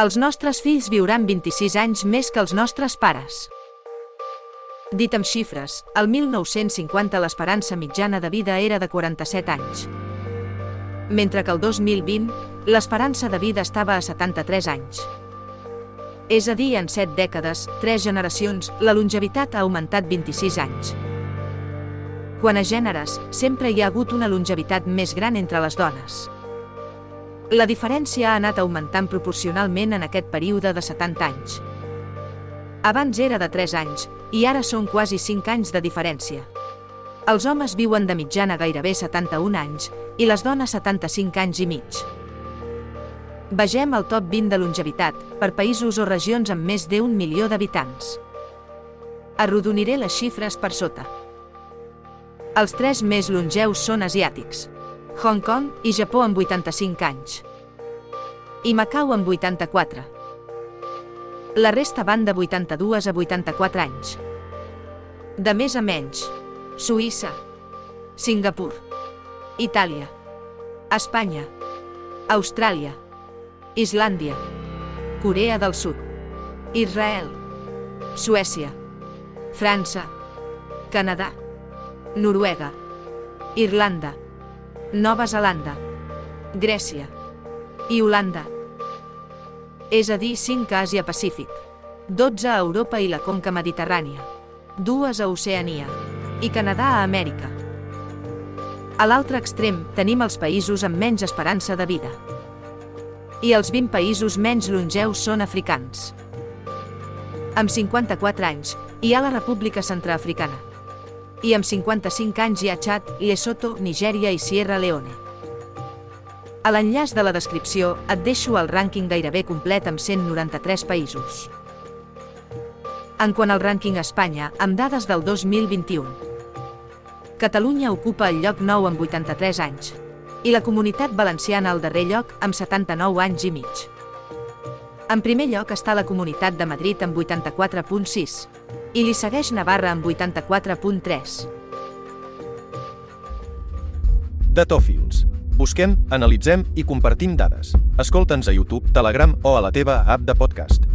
Els nostres fills viuran 26 anys més que els nostres pares. Dit amb xifres, el 1950 l'esperança mitjana de vida era de 47 anys. Mentre que el 2020, l'esperança de vida estava a 73 anys. És a dir, en 7 dècades, 3 generacions, la longevitat ha augmentat 26 anys. Quan a gèneres, sempre hi ha hagut una longevitat més gran entre les dones. La diferència ha anat augmentant proporcionalment en aquest període de 70 anys. Abans era de 3 anys, i ara són quasi 5 anys de diferència. Els homes viuen de mitjana gairebé 71 anys i les dones 75 anys i mig. Vegem el top 20 de longevitat per països o regions amb més d'un milió d'habitants. Arrodoniré les xifres per sota. Els tres més longeus són asiàtics. Hong Kong i Japó amb 85 anys. I Macau amb 84. La resta van de 82 a 84 anys. De més a menys. Suïssa. Singapur. Itàlia. Espanya. Austràlia. Islàndia. Corea del Sud. Israel. Suècia. França. Canadà. Noruega. Irlanda. Nova Zelanda. Grècia. I Holanda. És a dir, 5 a Àsia Pacífic, 12 a Europa i la conca mediterrània, 2 a Oceania i Canadà a Amèrica. A l'altre extrem tenim els països amb menys esperança de vida. I els 20 països menys longeus són africans. Amb 54 anys, hi ha la República Centreafricana. I amb 55 anys hi ha Txad, Lesotho, Nigèria i Sierra Leone. A l'enllaç de la descripció et deixo el rànquing gairebé complet amb 193 països. En quant al rànquing a Espanya, amb dades del 2021. Catalunya ocupa el lloc 9 amb 83 anys, i la comunitat valenciana al darrer lloc amb 79 anys i mig. En primer lloc està la Comunitat de Madrid amb 84.6 i li segueix Navarra amb 84.3. Datòfils. Busquem, analitzem i compartim dades. Escolta'ns a YouTube, Telegram o a la teva app de podcast.